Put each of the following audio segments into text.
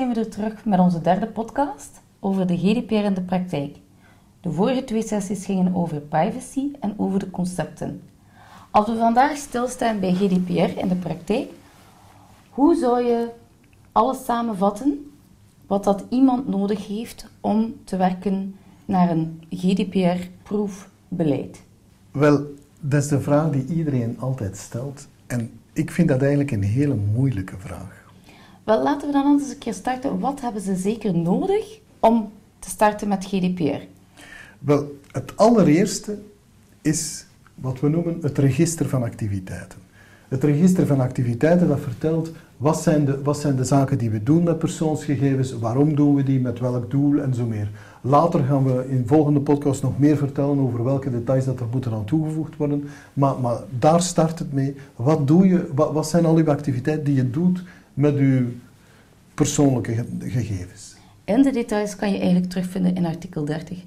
Zijn we er terug met onze derde podcast over de GDPR in de praktijk. De vorige twee sessies gingen over privacy en over de concepten. Als we vandaag stilstaan bij GDPR in de praktijk, hoe zou je alles samenvatten wat dat iemand nodig heeft om te werken naar een GDPR-proof beleid? Wel, dat is de vraag die iedereen altijd stelt. En ik vind dat eigenlijk een hele moeilijke vraag. Wel, laten we dan eens een keer starten. Wat hebben ze zeker nodig om te starten met GDPR? Wel, het allereerste is wat we noemen het register van activiteiten. Het register van activiteiten dat vertelt wat zijn, de, wat zijn de zaken die we doen met persoonsgegevens, waarom doen we die, met welk doel en zo meer. Later gaan we in volgende podcast nog meer vertellen over welke details dat er moeten aan toegevoegd worden. Maar, maar daar start het mee. Wat, doe je, wat, wat zijn al uw activiteiten die je doet met uw persoonlijke gegevens? En de details kan je eigenlijk terugvinden in artikel 30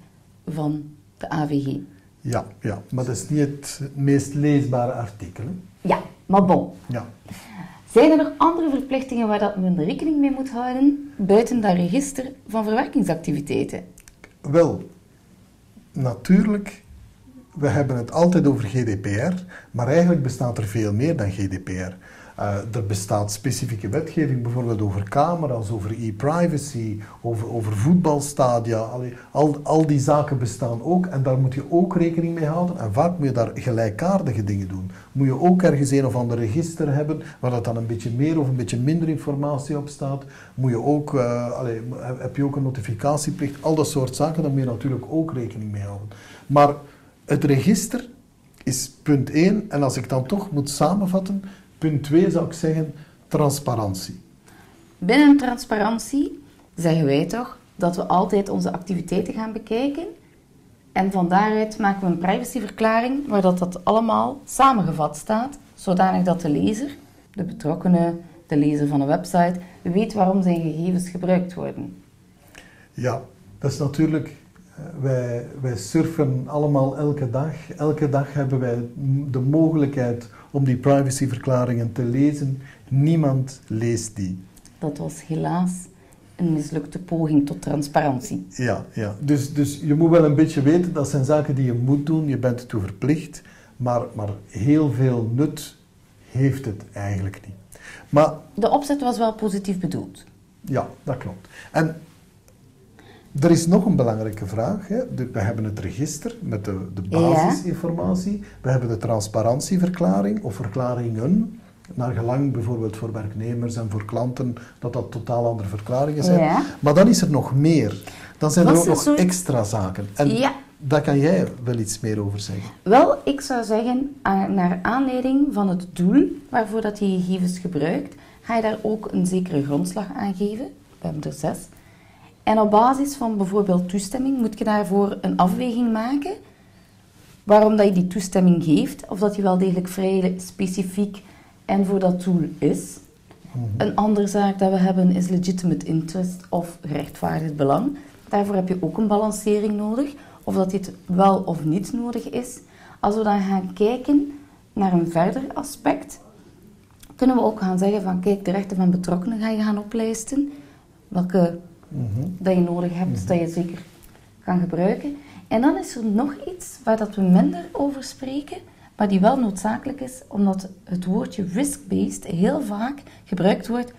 van de AVG. Ja, ja, maar dat is niet het meest leesbare artikel. Hè? Ja, maar bon. Ja. Zijn er nog andere verplichtingen waar dat men rekening mee moet houden buiten dat register van verwerkingsactiviteiten? Wel, natuurlijk, we hebben het altijd over GDPR, maar eigenlijk bestaat er veel meer dan GDPR. Uh, er bestaat specifieke wetgeving, bijvoorbeeld over camera's, over e-privacy, over, over voetbalstadia. Al, al die zaken bestaan ook en daar moet je ook rekening mee houden. En vaak moet je daar gelijkaardige dingen doen. Moet je ook ergens een of ander register hebben waar dat dan een beetje meer of een beetje minder informatie op staat. Moet je ook, allee, heb je ook een notificatieplicht. Al dat soort zaken, daar moet je natuurlijk ook rekening mee houden. Maar het register is punt 1. En als ik dan toch moet samenvatten, Punt 2 zou ik zeggen, transparantie. Binnen transparantie zeggen wij toch dat we altijd onze activiteiten gaan bekijken. En van daaruit maken we een privacyverklaring waar dat, dat allemaal samengevat staat, zodanig dat de lezer, de betrokkenen, de lezer van een website, weet waarom zijn gegevens gebruikt worden. Ja, dat is natuurlijk eh, wij, wij surfen allemaal elke dag. Elke dag hebben wij de mogelijkheid om die privacyverklaringen te lezen. Niemand leest die. Dat was helaas een mislukte poging tot transparantie. Ja, ja. Dus, dus je moet wel een beetje weten, dat zijn zaken die je moet doen, je bent ertoe verplicht, maar, maar heel veel nut heeft het eigenlijk niet. Maar, de opzet was wel positief bedoeld. Ja, dat klopt. En er is nog een belangrijke vraag. Hè. we hebben het register met de, de basisinformatie. We hebben de transparantieverklaring of verklaringen. Naar gelang bijvoorbeeld voor werknemers en voor klanten, dat dat totaal andere verklaringen zijn. Maar dan is er nog meer. Dan zijn er ook nog extra zaken. En ja. daar kan jij wel iets meer over zeggen. Wel, ik zou zeggen, naar aanleiding van het doel waarvoor dat je gegevens gebruikt, ga je daar ook een zekere grondslag aan geven. We hebben er zes. En op basis van bijvoorbeeld toestemming moet je daarvoor een afweging maken waarom dat je die toestemming geeft, of dat die wel degelijk vrij specifiek en voor dat doel is. Mhm. Een andere zaak dat we hebben is legitimate interest of gerechtvaardigd belang. Daarvoor heb je ook een balancering nodig, of dat dit wel of niet nodig is. Als we dan gaan kijken naar een verder aspect, kunnen we ook gaan zeggen van kijk, de rechten van betrokkenen ga je gaan oplijsten. Welke dat je nodig hebt, dat je zeker kan gebruiken. En dan is er nog iets waar dat we minder over spreken, maar die wel noodzakelijk is, omdat het woordje risk-based heel vaak gebruikt wordt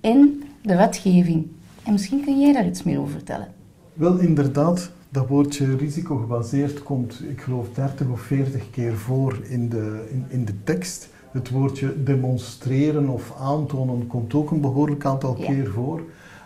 in de wetgeving. En misschien kun jij daar iets meer over vertellen. Wel, inderdaad, dat woordje risicogebaseerd komt, ik geloof, 30 of 40 keer voor in de, in, in de tekst. Het woordje demonstreren of aantonen komt ook een behoorlijk aantal keer voor.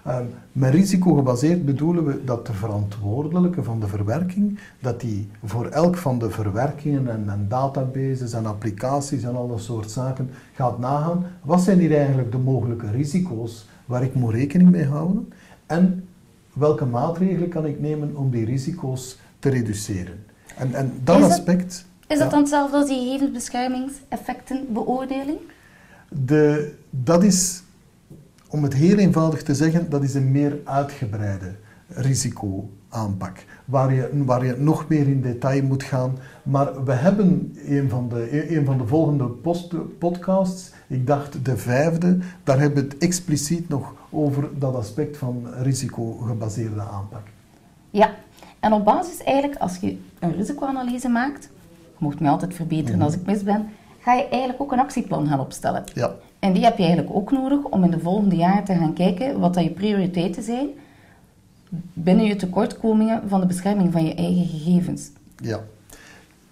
Um, met risicogebaseerd bedoelen we dat de verantwoordelijke van de verwerking, dat die voor elk van de verwerkingen en, en, databases en applicaties en al dat soort zaken gaat nagaan, wat zijn hier eigenlijk de mogelijke risico's waar ik moet rekening mee houden en welke maatregelen kan ik nemen om die risico's te reduceren. En, en dat, aspect... Is dat dan hetzelfde als die gegevensbeschermingseffectenbeoordeling? De, dat is om het heel eenvoudig te zeggen, dat is een meer uitgebreide risicoaanpak. Waar je, waar je nog meer in detail moet gaan. Maar we hebben een van de, een van de volgende post, podcasts, ik dacht de vijfde, daar hebben we het expliciet nog over dat aspect van risicogebaseerde aanpak. Ja, en op basis eigenlijk, als je een risicoanalyse maakt, je mocht mij altijd verbeteren als ik mis ben, ga je eigenlijk ook een actieplan gaan opstellen. Ja. En die heb je eigenlijk ook nodig om in de volgende jaren te gaan kijken wat dat je prioriteiten zijn binnen je tekortkomingen van de bescherming van je eigen gegevens. Ja.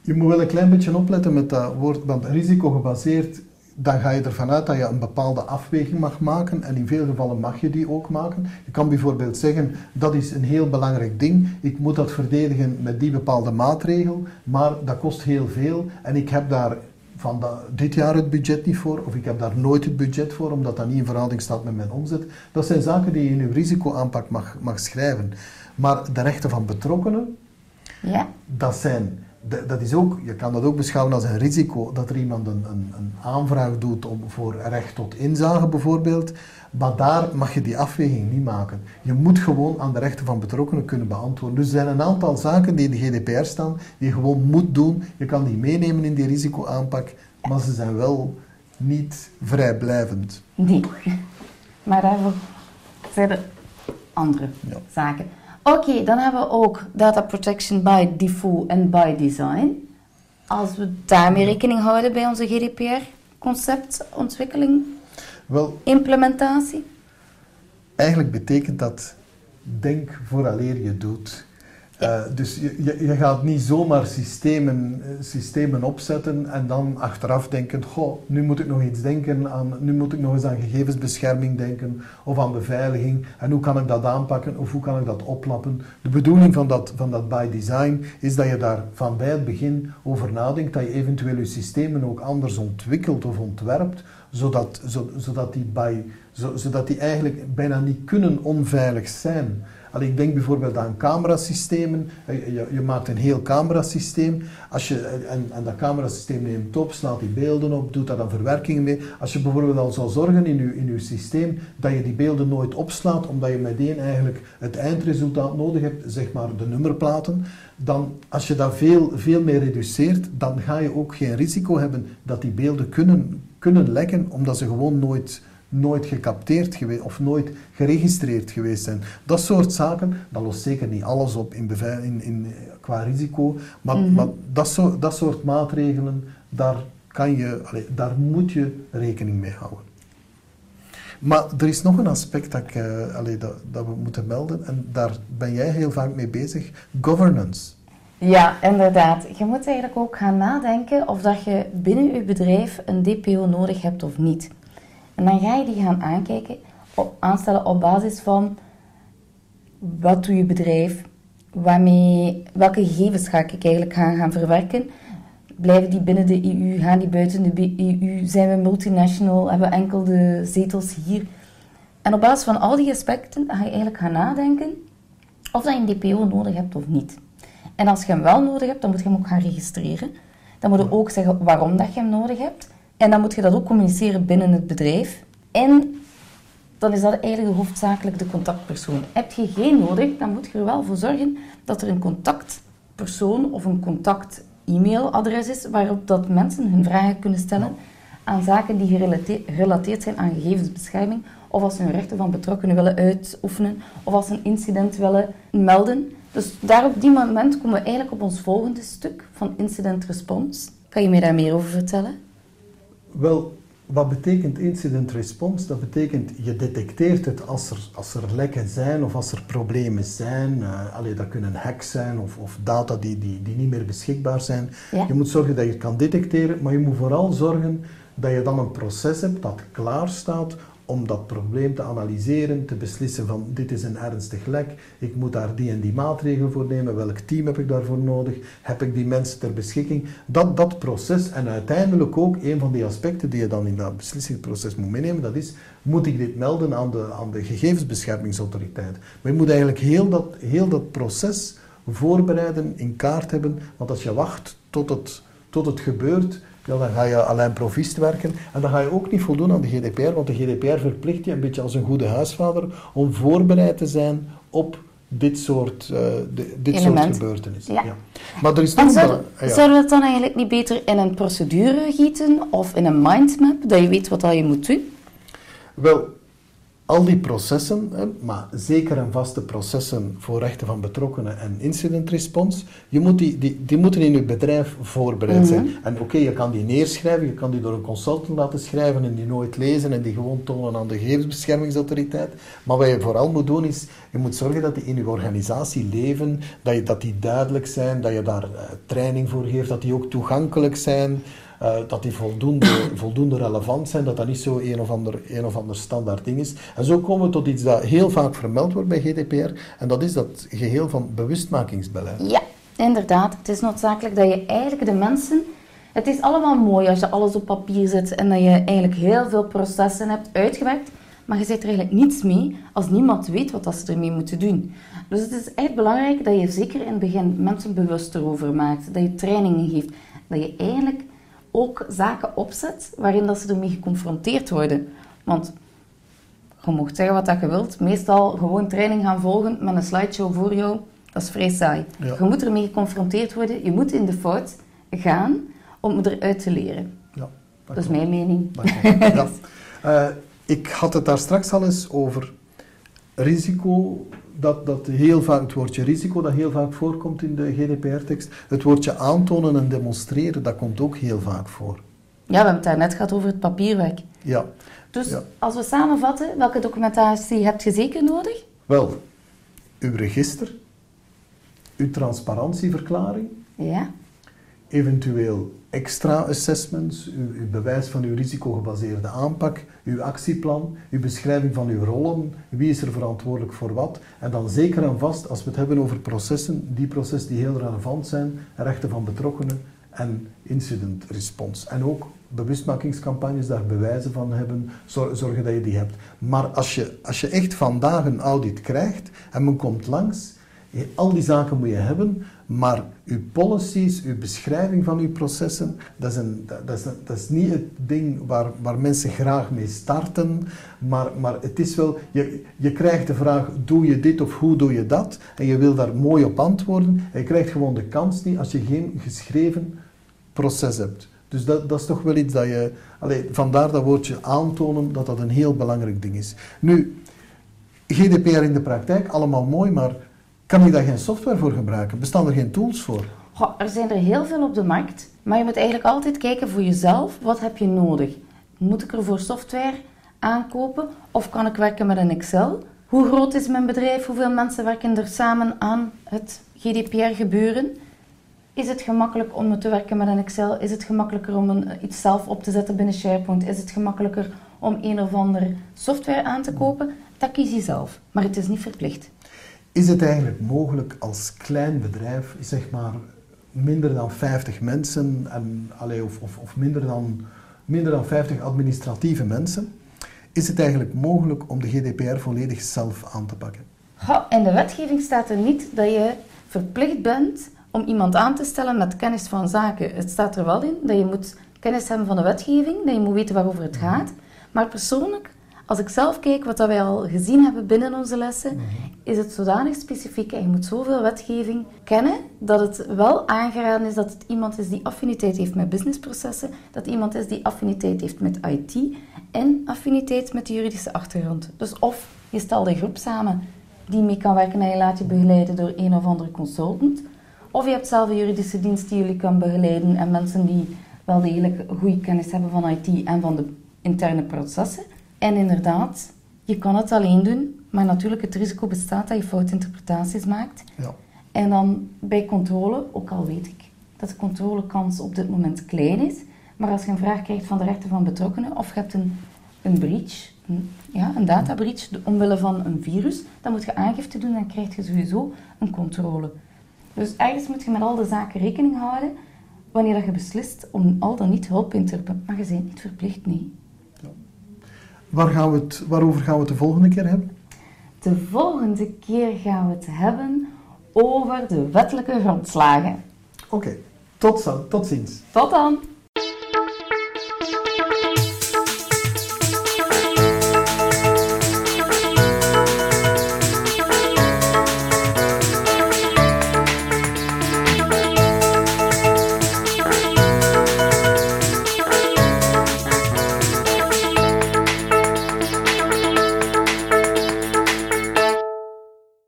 Je moet wel een klein beetje opletten met dat woord, want risicogebaseerd, dan ga je ervan uit dat je een bepaalde afweging mag maken en in veel gevallen mag je die ook maken. Je kan bijvoorbeeld zeggen, dat is een heel belangrijk ding, ik moet dat verdedigen met die bepaalde maatregel, maar dat kost heel veel en ik heb daar van dat, dit jaar het budget niet voor, of ik heb daar nooit het budget voor, omdat dat niet in verhouding staat met mijn omzet. Dat zijn zaken die je in je risicoaanpak mag, mag schrijven. Maar de rechten van betrokkenen, Ja? dat zijn dat is ook, je kan dat ook beschouwen als een risico dat er iemand een, een, een, aanvraag doet om, voor recht tot inzage bijvoorbeeld. Maar daar mag je die afweging niet maken. Je moet gewoon aan de rechten van betrokkenen kunnen beantwoorden. Dus er zijn een aantal zaken die in de GDPR staan, die je gewoon moet doen. Je kan die meenemen in die risicoaanpak, maar ze zijn wel niet vrijblijvend. Nee. Maar daarvoor zijn er andere Ja. zaken. Oké, dan hebben we ook data protection by default en by design. Als we daarmee rekening houden bij onze GDPR-conceptontwikkeling, Wel, implementatie. eigenlijk betekent dat denk vooraleer je doet. Uh, dus je, je, je, gaat niet zomaar systemen, eh, systemen opzetten en dan achteraf denken, goh, nu moet ik nog iets denken aan, nu moet ik nog eens aan gegevensbescherming denken of aan beveiliging en hoe kan ik dat aanpakken of hoe kan ik dat oplappen. De bedoeling van dat, van dat by design is dat je daar van bij het begin over nadenkt, dat je eventueel je systemen ook anders ontwikkelt of ontwerpt, zodat, zodat, die, by, zodat die eigenlijk bijna niet kunnen onveilig zijn. Ik denk bijvoorbeeld aan camerasystemen. Je, je, maakt een heel camerasysteem. Als je, en, en dat camerasysteem neemt op, slaat die beelden op, doet daar dan verwerking mee. Als je bijvoorbeeld al zou zorgen in je, in je systeem dat je die beelden nooit opslaat, omdat je meteen eigenlijk het eindresultaat nodig hebt, zeg maar de nummerplaten, dan als je dat veel, veel meer reduceert, dan ga je ook geen risico hebben dat die beelden kunnen, kunnen lekken, omdat ze gewoon nooit nooit gecapteerd geweest of nooit geregistreerd geweest zijn. Dat soort zaken, dat lost zeker niet alles op in, in, in qua risico, maar, Mhm. maar dat, soort, dat soort maatregelen, daar, kan je, allee, daar moet je rekening mee houden. Maar er is nog een aspect dat, ik, uh, allee, dat, dat we moeten melden, en daar ben jij heel vaak mee bezig: governance. Ja, inderdaad. Je moet eigenlijk ook gaan nadenken of dat je binnen je bedrijf een DPO nodig hebt of niet. En dan ga je die gaan aankijken, op, aanstellen op basis van wat doet je bedrijf, waarmee, welke gegevens ga ik eigenlijk gaan, gaan verwerken. Blijven die binnen de EU, gaan die buiten de EU, zijn we multinational, hebben we enkel de zetels hier. En op basis van al die aspecten ga je eigenlijk gaan nadenken of dat je een DPO nodig hebt of niet. En als je hem wel nodig hebt, dan moet je hem ook gaan registreren. Dan moet je ook zeggen waarom dat je hem nodig hebt. En dan moet je dat ook communiceren binnen het bedrijf. En dan is dat eigenlijk hoofdzakelijk de contactpersoon. Heb je geen nodig, dan moet je er wel voor zorgen dat er een contactpersoon of een contact-e-mailadres is waarop dat mensen hun vragen kunnen stellen aan zaken die gerelateerd zijn aan gegevensbescherming of als ze hun rechten van betrokkenen willen uitoefenen of als ze een incident willen melden. Dus daar op die moment komen we eigenlijk op ons volgende stuk van incident response. Kan je mij daar meer over vertellen? Wel, wat betekent incident response? Dat betekent je detecteert het als er, als er lekken zijn of als er problemen zijn. Uh, allee, dat kunnen hacks zijn of, of data die, die, die niet meer beschikbaar zijn. Ja. Je moet zorgen dat je het kan detecteren, maar je moet vooral zorgen dat je dan een proces hebt dat klaar staat om dat probleem te analyseren, te beslissen van dit is een ernstig lek, ik moet daar die en die maatregel voor nemen, welk team heb ik daarvoor nodig, heb ik die mensen ter beschikking. Dat, dat proces en uiteindelijk ook een van die aspecten die je dan in dat beslissingsproces moet meenemen, dat is, moet ik dit melden aan de, aan de gegevensbeschermingsautoriteit. Maar je moet eigenlijk heel dat, heel dat proces voorbereiden, in kaart hebben, want als je wacht tot het, tot het gebeurt, ja, dan ga je alleen provist werken en dan ga je ook niet voldoen aan de GDPR, want de GDPR verplicht je een beetje als een goede huisvader om voorbereid te zijn op dit soort, uh, de, dit soort gebeurtenissen. Ja. Ja. Maar er is zou, ja. zouden we het dan eigenlijk niet beter in een procedure gieten of in een mindmap, dat je weet wat dat je moet doen? Wel, al die processen, maar zeker en vaste processen voor rechten van betrokkenen en incident response, je moet die, die, die moeten in je bedrijf voorbereid zijn. En oké, je kan die neerschrijven, je kan die door een consultant laten schrijven en die nooit lezen en die gewoon tonen aan de gegevensbeschermingsautoriteit. Maar wat je vooral moet doen is, je moet zorgen dat die in je organisatie leven, dat, je, dat die duidelijk zijn, dat je daar uh, training voor geeft, dat die ook toegankelijk zijn. Uh, dat die voldoende, voldoende relevant zijn, dat dat niet zo een of, ander, of ander standaard ding is. En zo komen we tot iets dat heel vaak vermeld wordt bij GDPR, en dat is dat geheel van bewustmakingsbeleid. Ja, inderdaad. Het is noodzakelijk dat je eigenlijk de mensen... Het is allemaal mooi als je alles op papier zet en dat je eigenlijk heel veel processen hebt uitgewerkt, maar je zet er eigenlijk niets mee als niemand weet wat ze ermee moeten doen. Dus het is echt belangrijk dat je zeker in het begin mensen bewust erover maakt, dat je trainingen geeft, dat je eigenlijk ook zaken opzet waarin dat ze ermee geconfronteerd worden. Want je mocht zeggen wat dat je wilt, meestal gewoon training gaan volgen met een slideshow voor jou, dat is vrij saai. Ja. Je moet ermee geconfronteerd worden, je moet in de fout gaan om eruit te leren. Ja, Dat is mijn mening. Ja. Uh, ik had het daar straks al eens over risico, dat, dat heel vaak, het woordje risico dat heel vaak voorkomt in de GDPR-tekst. Het woordje aantonen en demonstreren, dat komt ook heel vaak voor. Ja, we hebben het daar net gehad over het papierwerk. Ja. Dus Ja. als we samenvatten, welke documentatie heb je zeker nodig? Wel, uw register, uw transparantieverklaring, Ja. eventueel extra assessments, uw, bewijs van uw risicogebaseerde aanpak, uw actieplan, uw beschrijving van uw rollen, wie is er verantwoordelijk voor wat. En dan zeker en vast, als we het hebben over processen, die processen die heel relevant zijn, rechten van betrokkenen en incident response. En ook bewustmakingscampagnes, daar bewijzen van hebben, zor- zorgen dat je die hebt. Maar als je, als je echt vandaag een audit krijgt en men komt langs, al die zaken moet je hebben, maar uw policies, uw beschrijving van uw processen, dat is, een, dat, is, dat is niet het ding waar, waar mensen graag mee starten, maar, maar het is wel, je, je krijgt de vraag, doe je dit of hoe doe je dat? En je wil daar mooi op antwoorden. En je krijgt gewoon de kans niet als je geen geschreven proces hebt. Dus dat, dat is toch wel iets dat je, allee, vandaar dat woordje aantonen, dat dat een heel belangrijk ding is. Nu, GDPR in de praktijk, allemaal mooi, maar kan ik daar geen software voor gebruiken? Bestaan er geen tools voor? Goh, er zijn er heel veel op de markt, maar je moet eigenlijk altijd kijken voor jezelf, wat heb je nodig? Moet ik er voor software aankopen of kan ik werken met een Excel? Hoe groot is mijn bedrijf? Hoeveel mensen werken er samen aan het GDPR gebeuren? Is het gemakkelijk om te werken met een Excel? Is het gemakkelijker om een, iets zelf op te zetten binnen SharePoint? Is het gemakkelijker om een of andere software aan te kopen? Dat kies je zelf, maar het is niet verplicht. Is het eigenlijk mogelijk als klein bedrijf, zeg maar minder dan 50 mensen, en, of, of, of minder, dan, minder dan 50 administratieve mensen, is het eigenlijk mogelijk om de GDPR volledig zelf aan te pakken? In de wetgeving staat er niet dat je verplicht bent om iemand aan te stellen met kennis van zaken. Het staat er wel in dat je moet kennis hebben van de wetgeving, dat je moet weten waarover het gaat. Maar persoonlijk, als ik zelf kijk wat dat wij al gezien hebben binnen onze lessen, is het zodanig specifiek en je moet zoveel wetgeving kennen dat het wel aangeraden is dat het iemand is die affiniteit heeft met businessprocessen, dat iemand is die affiniteit heeft met IT en affiniteit met de juridische achtergrond. Dus of je stelt een groep samen die mee kan werken en je laat je begeleiden door een of andere consultant, of je hebt zelf een juridische dienst die jullie kan begeleiden en mensen die wel degelijk goede kennis hebben van IT en van de interne processen. En inderdaad, je kan het alleen doen, maar natuurlijk het risico bestaat dat je foute interpretaties maakt. Ja. En dan bij controle, ook al weet ik dat de controlekans op dit moment klein is, maar als je een vraag krijgt van de rechten van betrokkenen of je hebt een, een breach, een, ja, een data breach omwille van een virus, dan moet je aangifte doen en krijg je sowieso een controle. Dus ergens moet je met al de zaken rekening houden wanneer dat je beslist om al dan niet hulp in te roepen. Maar je bent niet verplicht, nee. Waar gaan we het, waarover gaan we het de volgende keer hebben? De volgende keer gaan we het hebben over de wettelijke grondslagen. Oké, tot, zo- tot ziens. Tot dan!